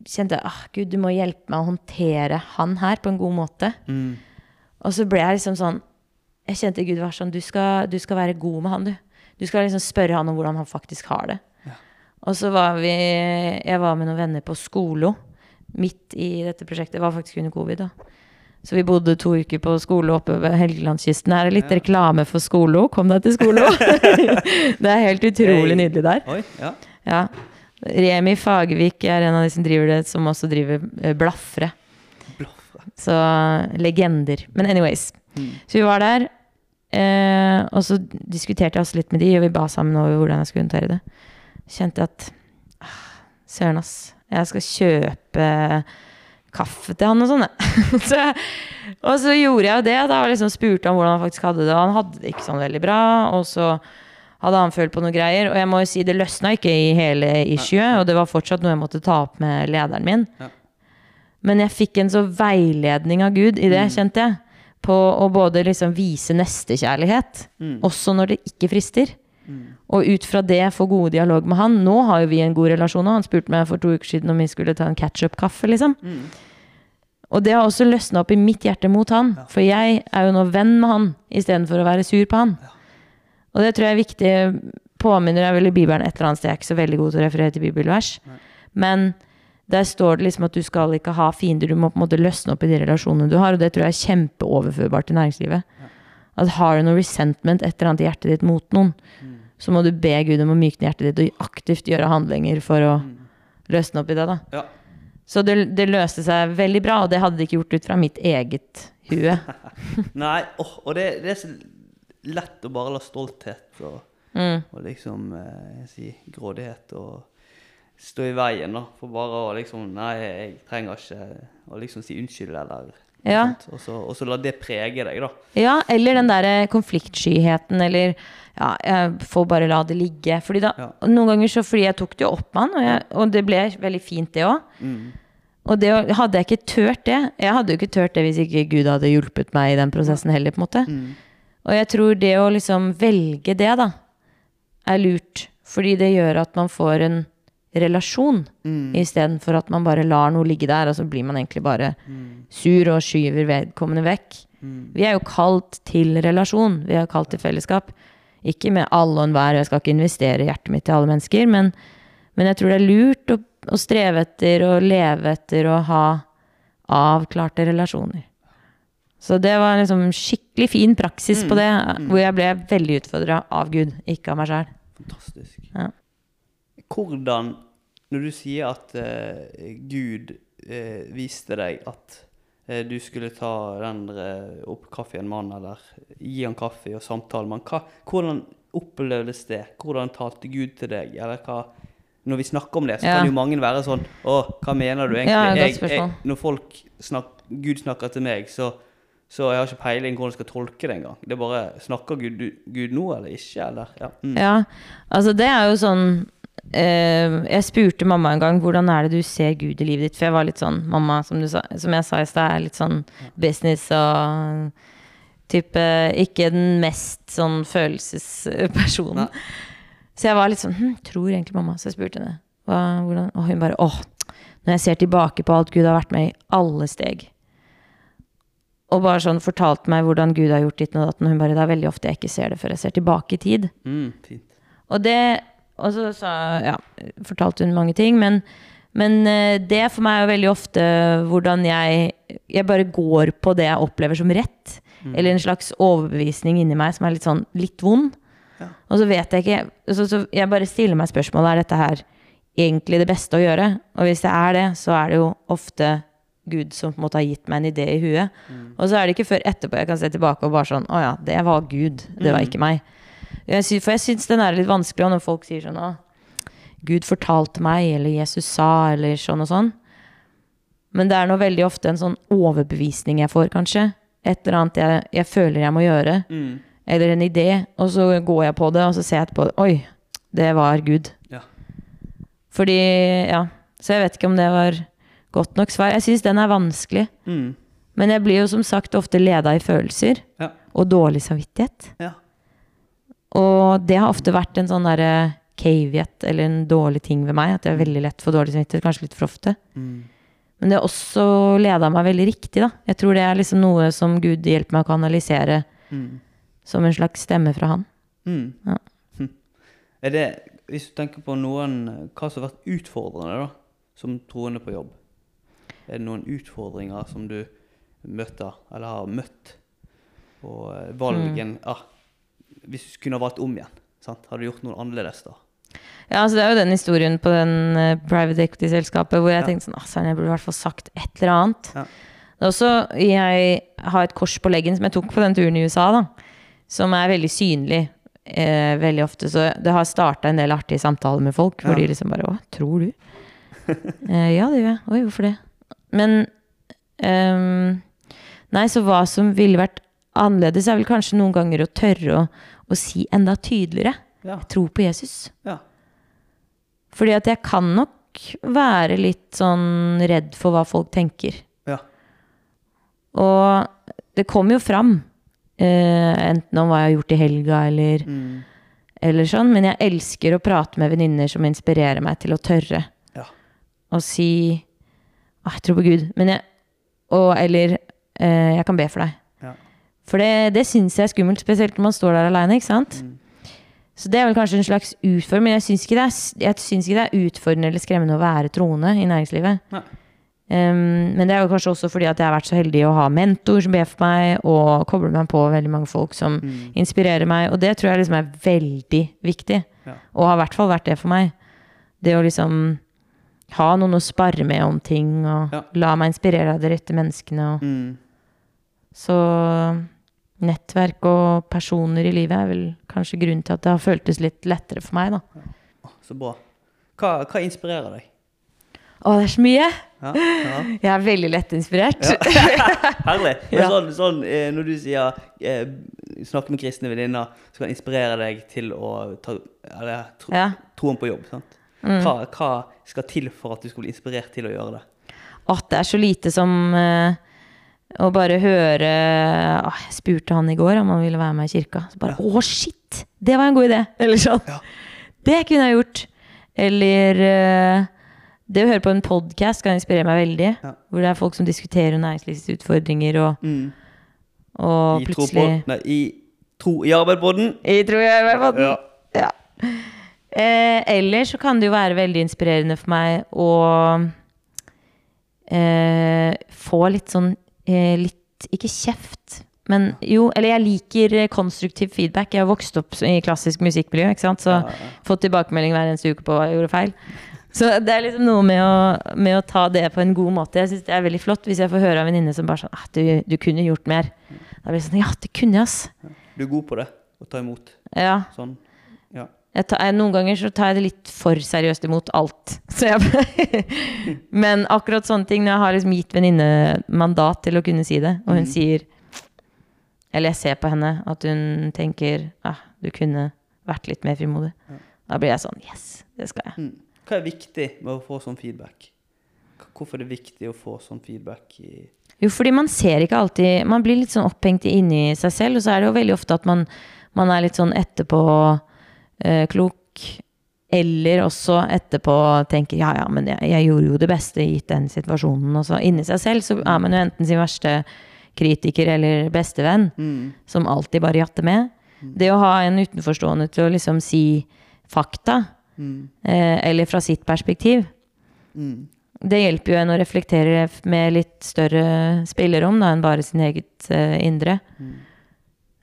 kjente jeg ah, Gud, du må hjelpe meg å håndtere han her på en god måte. Mm. Og så ble jeg liksom sånn Jeg kjente Gud var sånn Du skal, du skal være god med han, du. Du skal liksom spørre han om hvordan han faktisk har det. Og så var vi Jeg var med noen venner på Skolo midt i dette prosjektet. Det var faktisk under covid, da. Så vi bodde to uker på skole oppe ved Helgelandskysten. Her er litt reklame for Skolo. Kom deg til Skolo! det er helt utrolig nydelig der. Oi, ja. Ja. Remi Fagervik er en av de som driver det, som også driver eh, Blafre. Så legender. Men anyways. Mm. Så vi var der. Eh, og så diskuterte jeg også litt med de, og vi ba sammen over hvordan jeg skulle håndtere det. Kjente at ah, Søren, ass. Jeg skal kjøpe kaffe til han og sånn, jeg. og så gjorde jeg jo det. Da liksom spurte han hvordan han faktisk hadde det. Og han hadde det ikke sånn veldig bra. Og så hadde han følt på noen greier. Og jeg må jo si, det løsna ikke i hele issuet, og det var fortsatt noe jeg måtte ta opp med lederen min. Ja. Men jeg fikk en så veiledning av Gud i det, kjente jeg. På å både liksom vise nestekjærlighet, Mm. også når det ikke frister. Og ut fra det få gode dialog med han. Nå har jo vi en god relasjon, og han spurte meg for to uker siden om vi skulle ta en catch-up-kaffe, liksom. Mm. Og det har også løsna opp i mitt hjerte mot han. For jeg er jo nå venn med han istedenfor å være sur på han. Og det tror jeg er viktig. Påminner jeg vel i Bibelen et eller annet sted. Jeg er ikke så veldig god til å referere til bibelvers. Men der står det liksom at du skal ikke ha fiender. Du må på en måte løsne opp i de relasjonene du har. Og det tror jeg er kjempeoverførbart til næringslivet. At har du noe resentment, et eller annet i hjertet ditt mot noen, så må du be Gud om å mykne hjertet ditt og aktivt gjøre handlinger for å løsne opp i det. da. Ja. Så det, det løste seg veldig bra, og det hadde det ikke gjort ut fra mitt eget hue. Nei, oh, og det, det er så lett å bare la stolthet og, Mm. og liksom eh, si, grådighet og stå i veien da, for bare å liksom Nei, jeg trenger ikke å liksom si unnskyld, eller Ja. Og, så, og så la det prege deg, da. Ja, eller den derre konfliktskyheten, eller ja, jeg får bare la det ligge. Fordi da, Ja. Noen ganger så fordi jeg tok det jo opp med han, og, jeg, og det ble veldig fint, det òg. Mm. Og det, hadde jeg ikke tørt det Jeg hadde jo ikke tørt det hvis ikke Gud hadde hjulpet meg i den prosessen heller, på en måte. Mm. Og jeg tror det å liksom velge det, da, er lurt. Fordi det gjør at man får en relasjon, Mm. istedenfor at man bare lar noe ligge der, og så blir man egentlig bare sur og skyver vedkommende vekk. Mm. Vi er jo kalt til relasjon. Vi er kalt til fellesskap. Ikke med alle og enhver, jeg skal ikke investere hjertet mitt til alle mennesker, men, men jeg tror det er lurt å, å streve etter og leve etter å ha avklarte relasjoner. Så det var liksom skikkelig fin praksis på det, hvor jeg ble veldig utfordra av Gud, ikke av meg sjæl. Fantastisk. Hvordan, når du sier at eh, Gud eh, viste deg at eh, du skulle ta den eh, opp kaffe i en mann, eller gi han kaffe og samtale med han, hva, hvordan opplevdes det? Hvordan talte Gud til deg? Eller hva Når vi snakker om det, så Ja. kan jo mange være sånn Å, hva mener du egentlig? Ja, jeg, jeg, når folk snak, Gud snakker til meg, så så jeg har ikke peiling hvordan jeg skal tolke det engang. Det er bare Snakker Gud, Gud nå, eller ikke? Eller? Ja. Mm. Ja, altså det er jo sånn eh, Jeg spurte mamma en gang hvordan er det du ser Gud i livet ditt. For jeg var litt sånn Mamma, som, du sa, som jeg sa i stad, er litt sånn business og type Ikke den mest sånn følelsespersonen. Så jeg var litt sånn hm, Tror egentlig mamma. Så jeg spurte henne. Hva, hvordan? Og hun bare åh, når jeg ser tilbake på alt Gud har vært med i alle steg. og bare sånn fortalte meg hvordan Gud har gjort ditt og datt. Og hun bare Det er veldig ofte jeg ikke ser det før jeg ser tilbake i tid. Mm, fint. Og det Og så sa, ja, fortalte hun mange ting, men, men eh, det for meg er jo veldig ofte hvordan jeg Jeg bare går på det jeg opplever som rett. Eller en slags overbevisning inni meg som er litt sånn litt vond. Ja. Og så vet jeg ikke så, så Jeg bare stiller meg spørsmålet Er dette her egentlig det beste å gjøre. Og hvis det er det, så er det jo ofte Gud som på en måte har gitt meg en idé i huet. Og så er det ikke før etterpå jeg kan se tilbake og bare sånn Å ja, det var Gud. Det var ikke meg. Jeg synes, for jeg syns den er litt vanskelig når folk sier sånn Gud fortalte meg, eller Jesus sa, eller sånn og sånn. Men det er nå veldig ofte en sånn overbevisning jeg får, kanskje. Et eller annet jeg, jeg føler jeg må gjøre. Mm. Eller en idé. Og så går jeg på det, og så ser jeg etterpå Oi, det var Gud. Ja. Fordi, ja. Så jeg vet ikke om det var godt nok svar. Jeg syns den er vanskelig. Mm. Men jeg blir jo som sagt ofte leda i følelser Ja. og dårlig samvittighet. Ja. Og det har ofte vært en sånn derre caveat eller en dårlig ting ved meg. At jeg er veldig lett for dårlig samvittighet, kanskje litt for ofte. Mm. Men det har også leda meg veldig riktig, da. Jeg tror det er liksom noe som Gud hjelper meg å kanalisere Mm. som en slags stemme fra Han. Mm. Ja. Hm. Er det, hvis du tenker på noen Hva som har vært utfordrende, da, som troende på jobb? Er det noen utfordringer som du møter, eller har møtt? Og valgen mm. ah, Hvis du kunne ha valgt om igjen, sant? hadde du gjort noe annerledes da? Ja, altså Det er jo den historien på den eh, private equity-selskapet hvor jeg Ja. tenkte sånn, ah, jeg burde i hvert fall sagt et eller annet. Ja. Det er også, Jeg har et kors på leggen som jeg tok på den turen i USA, da, som er veldig synlig eh, veldig ofte. Så det har starta en del artige samtaler med folk hvor Ja. de liksom bare Å, tror du? eh, ja, det gjør jeg. Oi, hvorfor det? Men um, Nei, så hva som ville vært annerledes, er vel kanskje noen ganger å tørre å, å si enda tydeligere. Ja. Jeg tror på Jesus. ja. Fordi at jeg kan nok være litt sånn redd for hva folk tenker. Ja. Og det kommer jo fram, eh, enten om hva jeg har gjort i helga eller, Mm. eller sånn, men jeg elsker å prate med venninner som inspirerer meg til å tørre Ja. å si Å, jeg tror på Gud. Men jeg og, Eller eh, jeg kan be for deg. For det, det syns jeg er skummelt, spesielt når man står der aleine? Mm. Så det er vel kanskje en slags utfordring, men jeg syns ikke, det ikke det er utfordrende eller skremmende å være troende i næringslivet. Nei. Um, men det er jo kanskje også fordi at jeg har vært så heldig å ha mentor som ber for meg, og kobler meg på veldig mange folk som Mm. inspirerer meg, og det tror jeg liksom er veldig viktig. Ja. Og har i hvert fall vært det for meg. Det å liksom ha noen å spare med om ting, og Ja. la meg inspirere av de rette menneskene. Og. Mm. Så nettverk og personer i livet er vel kanskje grunnen til at det har føltes litt lettere for meg, da. Så bra. Hva, hva inspirerer deg? Å, det er så mye! Ja, ja. Jeg er veldig lettinspirert. Herlig. Men sånn, sånn eh, når du sier eh, med kristne venninner så kan det inspirere deg til å ta eller, tro, Ja. troen på jobb, sant? Mm. Hva, hva skal til for at du skal bli inspirert til å gjøre det? At det er så lite som eh, å bare høre ah, Jeg spurte han i går om han ville være med i kirka. Så bare Å, shit! Det var en god idé! Eller sånn. Ja. Det kunne jeg gjort. Eller eh, det å høre på en podkast kan inspirere meg veldig. Ja. Hvor det er folk som diskuterer næringslivsutfordringer, og, Mm. og I tro på plutselig Nei, i tro i tror jeg er på den. Ja. Ja. Eh, eller så kan det jo være veldig inspirerende for meg å eh, få litt sånn Litt Ikke kjeft, men jo Eller jeg liker eh, konstruktiv feedback. Jeg har vokst opp i klassisk musikkmiljø, ikke sant? så fått tilbakemelding hver eneste uke på hva jeg gjorde feil. Så det er liksom noe med å, med å ta det på en god måte. Jeg syns det er veldig flott hvis jeg får høre av en venninne som bare sånn ah, du, du kunne gjort mer. Da blir det sånn Ja, det kunne jeg, ass. Du er god på det. Å ta imot. Ja. Sånn. Ja. Tar, noen ganger så tar jeg det litt for seriøst imot alt. Så jeg, men akkurat sånne ting, når jeg har liksom gitt venninne mandat til å kunne si det, og hun mm. sier Eller jeg ser på henne at hun tenker ah, du kunne vært litt mer frimodig. Ja. Da blir jeg sånn Yes, det skal jeg. Mm. Hva er viktig med å få sånn feedback? Hvorfor er det viktig å få sånn feedback i Jo, fordi man ser ikke alltid Man blir litt sånn opphengt inni seg selv, og så er det jo veldig ofte at man, man er litt sånn etterpå klok. Eller også etterpå tenker ja, ja, men jeg, jeg gjorde jo det beste gitt den situasjonen. Og så inni seg selv så er man jo enten sin verste kritiker eller bestevenn Mm. som alltid bare jatter med. Det å ha en utenforstående til å liksom si fakta, Mm. eh, eller fra sitt perspektiv, Mm. det hjelper jo en å reflektere med litt større spillerom da, enn bare sin eget eh, indre. Mm.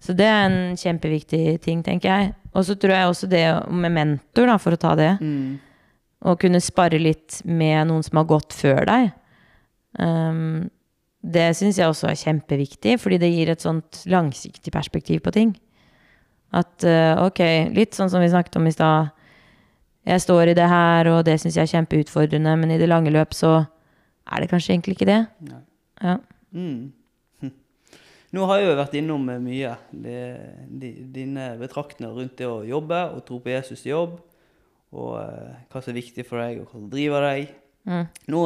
Så det er en kjempeviktig ting, tenker jeg. Og så tror jeg også det med mentor, da, for å ta det. Mm. Å kunne spare litt med noen som har gått før deg. Um, det syns jeg også er kjempeviktig, fordi det gir et sånt langsiktig perspektiv på ting. At uh, ok, litt sånn som vi snakket om i stad. Jeg står i det her, og det syns jeg er kjempeutfordrende, men i det lange løp så er det kanskje egentlig ikke det. Nei. Ja. Mm. Nå har jeg jo vært innom eh, mye. Det, de, dine betraktninger rundt det å jobbe og tro på Jesus i jobb. Og eh, hva som er viktig for deg, og hva som driver deg. Mm. Nå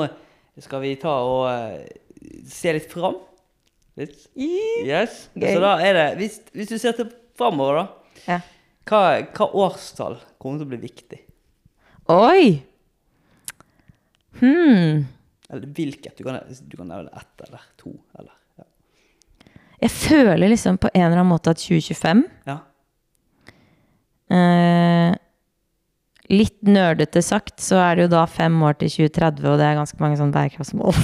skal vi ta og eh, se litt fram. Litt. Yes. Gøy. Så da er det Hvis, hvis du ser til framover, da. Ja. Hva, hva årstall kommer til å bli viktig? Oi! Hmm. Eller hvilket? Du kan, du kan nevne ett eller to. Eller. Jeg føler liksom på en eller annen måte at 2025 ja. eh, Litt nerdete sagt, så er det jo da fem år til 2030, og det er ganske mange sånne bærekraftsmål.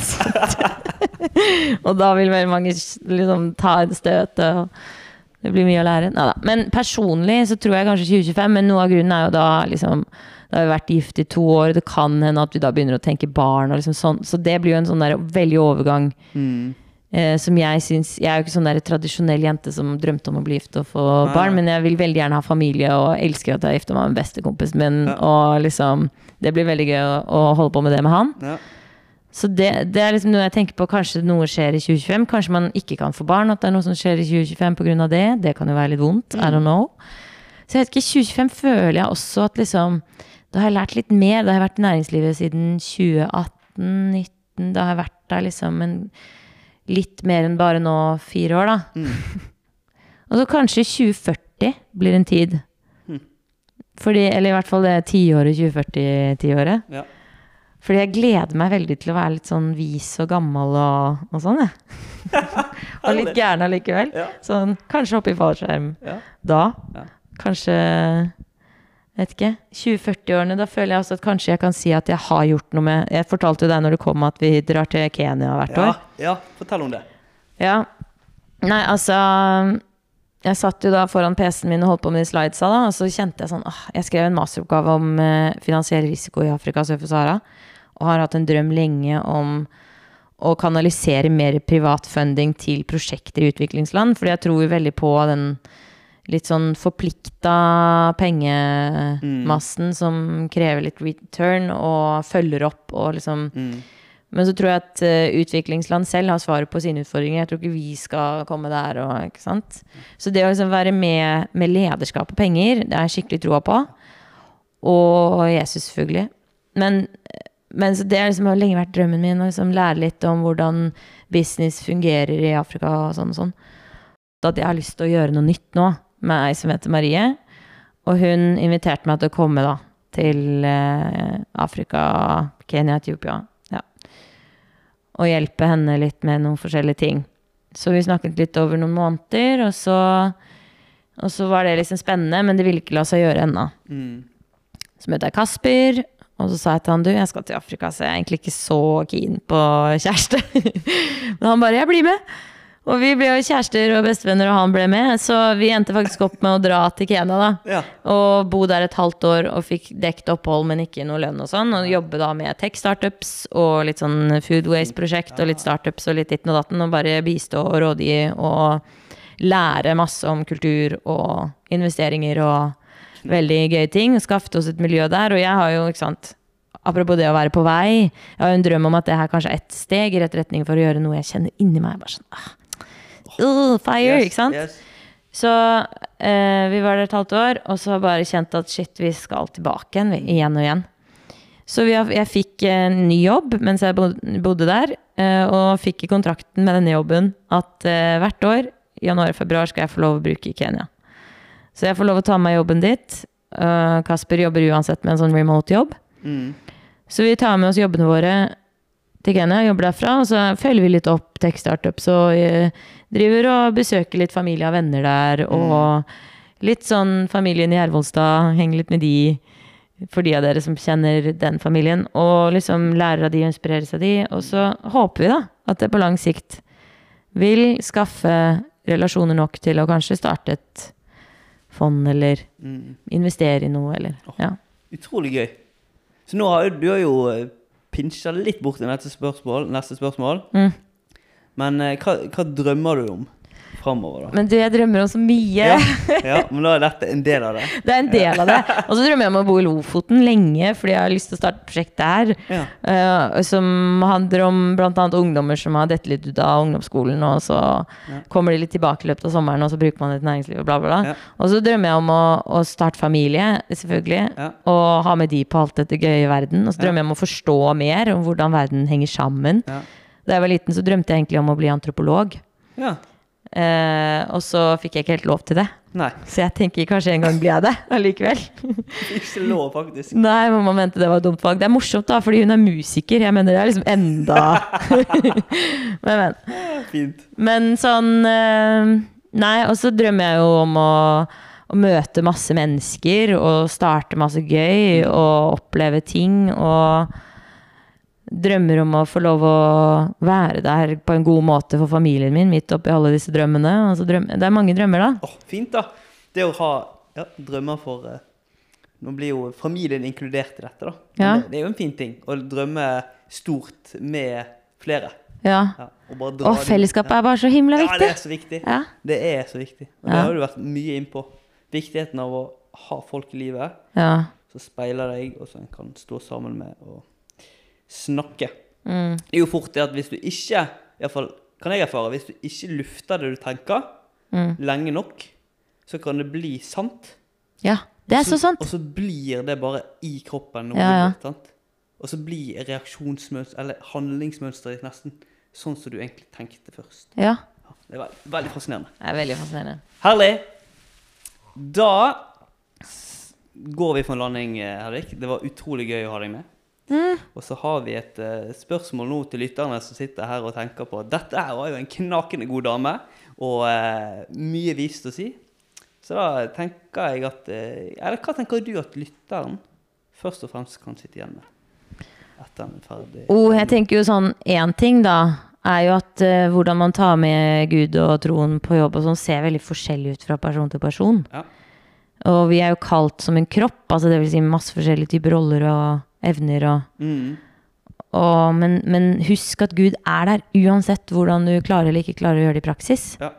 og da vil veldig mange liksom ta en støt, og det blir mye å lære. Neida. Men personlig så tror jeg kanskje 2025, men noe av grunnen er jo da liksom Da har vi vært gift i to år, det kan hende at vi da begynner å tenke barn og liksom sånn. Så det blir jo en sånn der veldig overgang Mm. Eh, som jeg syns Jeg er jo ikke sånn der tradisjonell jente som drømte om å bli gift og få Nei, barn, men jeg vil veldig gjerne ha familie og elsker at jeg har gifta meg med bestekompisen min. Ja. Og liksom Det blir veldig gøy å, å holde på med det med han. Ja. Så det, det er liksom noe jeg tenker på. Kanskje noe skjer i 2025. Kanskje man ikke kan få barn. At det er noe som skjer i 2025 pga. det. Det kan jo være litt vondt. I don't know. Så jeg vet ikke, 2025 føler jeg også at liksom Da har jeg lært litt mer. Da har jeg vært i næringslivet siden 2018-2019. Da har jeg vært der liksom en, litt mer enn bare nå fire år, da. Mm. Og så kanskje 2040 blir en tid. Mm. Fordi, eller i hvert fall det tiåret 2040-tiåret. Ja. Fordi jeg gleder meg veldig til å være litt sånn vis og gammel og, og sånn, jeg. og litt gæren allikevel. Ja. Sånn, kanskje hoppe i fallskjerm Ja. da. Ja. Kanskje Vet ikke. 20-40-årene, da føler jeg også at kanskje jeg kan si at jeg har gjort noe med Jeg fortalte jo deg når du kom at vi drar til Kenya hvert år. ja, fortell om det. Ja. Nei, altså Jeg satt jo da foran PC-en min og holdt på med de slidesa, da, og så kjente jeg sånn åh, Jeg skrev en masteroppgave om eh, finansiell risiko i Afrika sør for Sahara, og har hatt en drøm lenge om å kanalisere mer privat funding til prosjekter i utviklingsland, fordi jeg tror jo veldig på den litt sånn forplikta pengemassen som krever litt return, og følger opp og liksom Mm. men så tror jeg at uh, utviklingsland selv har svaret på sine utfordringer. Jeg tror ikke vi skal komme der. Og, ikke sant? Så det å liksom være med med lederskap og penger, det har jeg skikkelig troa på. Og Jesus, selvfølgelig. Men, men så det liksom har lenge vært drømmen min, å liksom lære litt om hvordan business fungerer i Afrika og sånn og sånn. Så at jeg har lyst til å gjøre noe nytt nå med ei som heter Marie. Og hun inviterte meg til å komme da til eh, Afrika, Kenya, Etiopia. Ja. Og hjelpe henne litt med noen forskjellige ting. Så vi snakket litt over noen måneder, og så, og så var det liksom spennende, men det ville ikke la seg gjøre ennå. Mm. Så møtte jeg Kasper, og så sa jeg til han du, jeg skal til Afrika, så jeg er egentlig ikke så keen på kjæreste. Men han bare, jeg blir med. Og vi ble jo kjærester og bestevenner, og han ble med. Så vi endte faktisk opp med å dra til Kenya, da. Ja. Og bo der et halvt år og fikk dekt opphold, men ikke noe lønn og sånn. Og jobbe da med tech-startups og litt sånn food waste-prosjekt og litt startups og litt ditten og datten. Og bare bistå og rådgi og lære masse om kultur og investeringer og veldig gøye ting. Og skaffet oss et miljø der. Og jeg har jo, ikke sant Apropos det å være på vei. Jeg har jo en drøm om at det her kanskje er ett steg i rett retning for å gjøre noe jeg kjenner inni meg. Bare sånn, ah, uh, fire, Yes, ikke sant? yes. Så eh, vi var der et halvt år, og så bare kjent at shit, vi skal tilbake igjen, igjen og igjen. Så vi jeg fikk en ny jobb mens jeg bodde der, eh, og fikk i kontrakten med denne jobben at eh, hvert år, januar og februar, skal jeg få lov å bruke i Kenya. Så jeg får lov å ta med meg jobben dit. Uh, Kasper jobber uansett med en sånn remote jobb. Mm. Så vi tar med oss jobbene våre til Kenya, jobber derfra. Og så følger vi litt opp Tech Startups og eh, driver og besøker litt familie og venner der. Og litt sånn familien i Hervolstad, henger litt med de. For de av dere som kjenner den familien. Og liksom lærer av de og inspireres av de. Og så håper vi da at det på lang sikt vil skaffe relasjoner nok til å kanskje starte et fond, eller Mm. investere i noe, eller ja. Utrolig gøy. Så nå har du har jo pinsja litt bort til neste spørsmål. Neste spørsmål. Mm. Men eh, hva, hva drømmer du om framover? Men du, jeg drømmer om så mye. Ja, ja, men da er dette en del av det. Det er en del av det. Og så drømmer jeg om å bo i Lofoten lenge, fordi jeg har lyst til å starte et prosjekt der. Ja. Uh, som handler om bl.a. ungdommer som har dette litt ut av ungdomsskolen, og så Ja. kommer de litt tilbake i løpet av sommeren, og så bruker man det til næringslivet, og bla, bla, bla. Og så drømmer jeg om å, å starte familie, selvfølgelig, og ha med de på alt dette gøye i verden. Og så drømmer jeg om å forstå mer om hvordan verden henger sammen. Ja. Da jeg var liten, så drømte jeg egentlig om å bli antropolog. ja. Eh, og så fikk jeg ikke helt lov til det. Nei. Så jeg tenker kanskje en gang blir jeg det allikevel. Ikke lov, faktisk. Nei, mamma mente det var et dumt valg. Det er morsomt, da, fordi hun er musiker. Jeg mener det er liksom enda Men, men. Fint. Men sånn eh, Nei, og så drømmer jeg jo om å, å møte masse mennesker og starte masse gøy og oppleve ting og drømmer om å få lov å være der på en god måte for familien min midt oppi alle disse drømmene. Altså så drøm, det er mange drømmer, da. Oh, fint, da. Det å ha ja, drømmer for uh, Nå blir jo familien inkludert i dette, da. Ja. Det, det er jo en fin ting. Å drømme stort med flere. Ja. Ja, og Og fellesskapet er bare så himla viktig. ja, det er så viktig. Ja. Det er så viktig. Og det har du vært mye innpå. Viktigheten av å ha folk i livet ja. som speiler deg, og som en kan stå sammen med og snakke. Mm. Det er jo fort det at hvis du ikke, i hvert fall kan jeg erfare, hvis du ikke lufter det du tenker Mm. lenge nok, så kan det bli sant. ja. Det er så sant. Og så blir det bare i kroppen noe. Ja, ja. Sant? Og så blir reaksjonsmønster, eller handlingsmønsteret ditt nesten sånn som du egentlig tenkte først. Ja. Ja, det er veldig, veldig fascinerende. Det er veldig fascinerende. Herlig. Da går vi for en landing, eh, Hedvig. Det var utrolig gøy å ha deg med. Mm. Og så har vi et uh, spørsmål nå til lytterne som sitter her og tenker på dette her var jo en knakende god dame, og uh, mye vist å si. Så da tenker jeg at uh, Eller hva tenker du at lytteren først og fremst kan sitte igjen med? Etter en ferdig Oh, jeg tenker jo sånn Én ting, da, er jo at hvordan man tar med Gud og troen på jobb og sånn, ser veldig forskjellig ut fra person til person. Ja. Og vi er jo kalt som en kropp, altså det vil si masse forskjellige typer roller og evner og, Mm. og men, men husk at Gud er der uansett hvordan du klarer eller ikke klarer å gjøre det i praksis. Ja.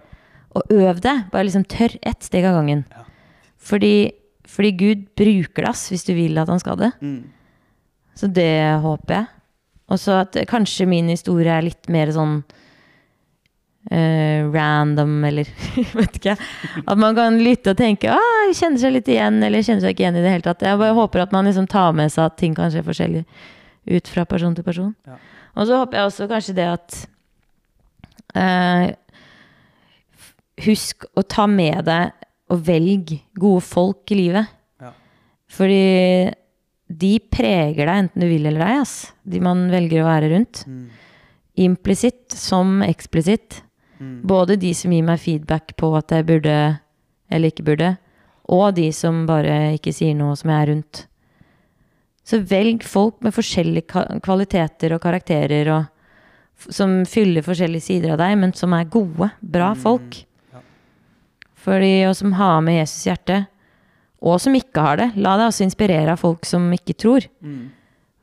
Og øv det. Bare liksom tørr ett steg av gangen. Ja. Fordi, fordi Gud bruker det, ass, hvis du vil at han skal det. Mm. Så det håper jeg. Og så at kanskje min historie er litt mer sånn eh, random, eller vet ikke. At man kan lytte og tenke ah, kjenner seg litt igjen, eller kjenner seg ikke igjen i det hele tatt. Jeg bare håper at man liksom tar med seg at ting kan skje forskjellig ut fra person til person. Ja. Og så håper jeg også kanskje det at uh, Husk å ta med deg og velg gode folk i livet. Ja. Fordi de preger deg enten du vil eller ei. De man velger å være rundt. Mm. Implisitt som eksplisitt. Mm. Både de som gir meg feedback på at jeg burde eller ikke burde, og de som bare ikke sier noe som jeg er rundt. Så velg folk med forskjellige kvaliteter og karakterer, og, som fyller forskjellige sider av deg, men som er gode, bra folk. ja. Fordi, og som har med Jesus hjerte, og som ikke har det. La deg også inspirere av folk som ikke tror. Mm.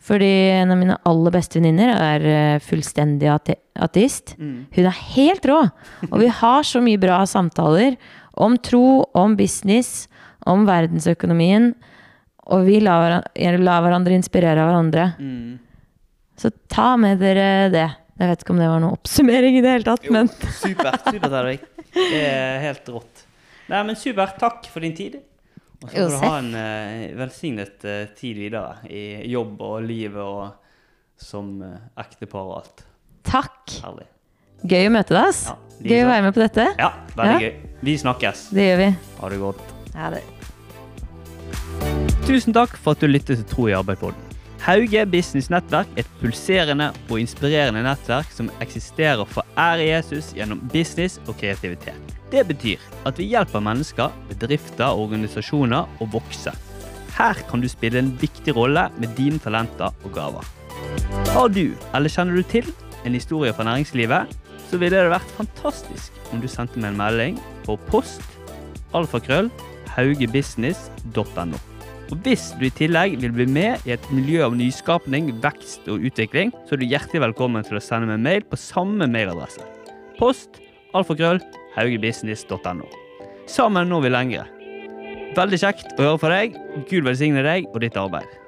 Fordi en av mine aller beste venninner er eh, fullstendig ate ateist. Mm. Hun er helt rå! Og vi har så mye bra samtaler om tro, om business, om verdensøkonomien. Og vi lar, lar hverandre inspirere av hverandre. Mm. Så ta med dere det. Jeg vet ikke om det var noen oppsummering i det hele tatt, Jo, men supert. Supert, Hedvig. Det er helt rått. Nei, men supert. Takk for din tid. Og så får du ha en eh, velsignet eh, tid videre i jobb og livet og som uh, ektepar og alt. takk! Herlig. Gøy å møte deg, ass. Ja, Gøy å være med på dette. Ja, veldig Ja. gøy. Vi snakkes. Det gjør vi. Ha det godt. Ha det. Tusen takk for at du lyttet til Tro i arbeid-podden. Hauge Business Nettverk er et pulserende og inspirerende nettverk som eksisterer for ære Jesus gjennom business og kreativitet. Det betyr at vi hjelper mennesker, bedrifter og organisasjoner å vokse. Her kan du spille en viktig rolle med dine talenter og gaver. Har du, eller kjenner du til, en historie fra næringslivet, så ville det vært fantastisk om du sendte meg en melding på post alfakrøll haugebusiness.no. Og Hvis du i tillegg vil bli med i et miljø av nyskapning, vekst og utvikling, så er du hjertelig velkommen til å sende meg mail på samme mailadresse. Post alfakrøll haugebusiness.no. Sammen når vi lengre. Veldig kjekt å høre fra deg. Gud velsigne deg og ditt arbeid.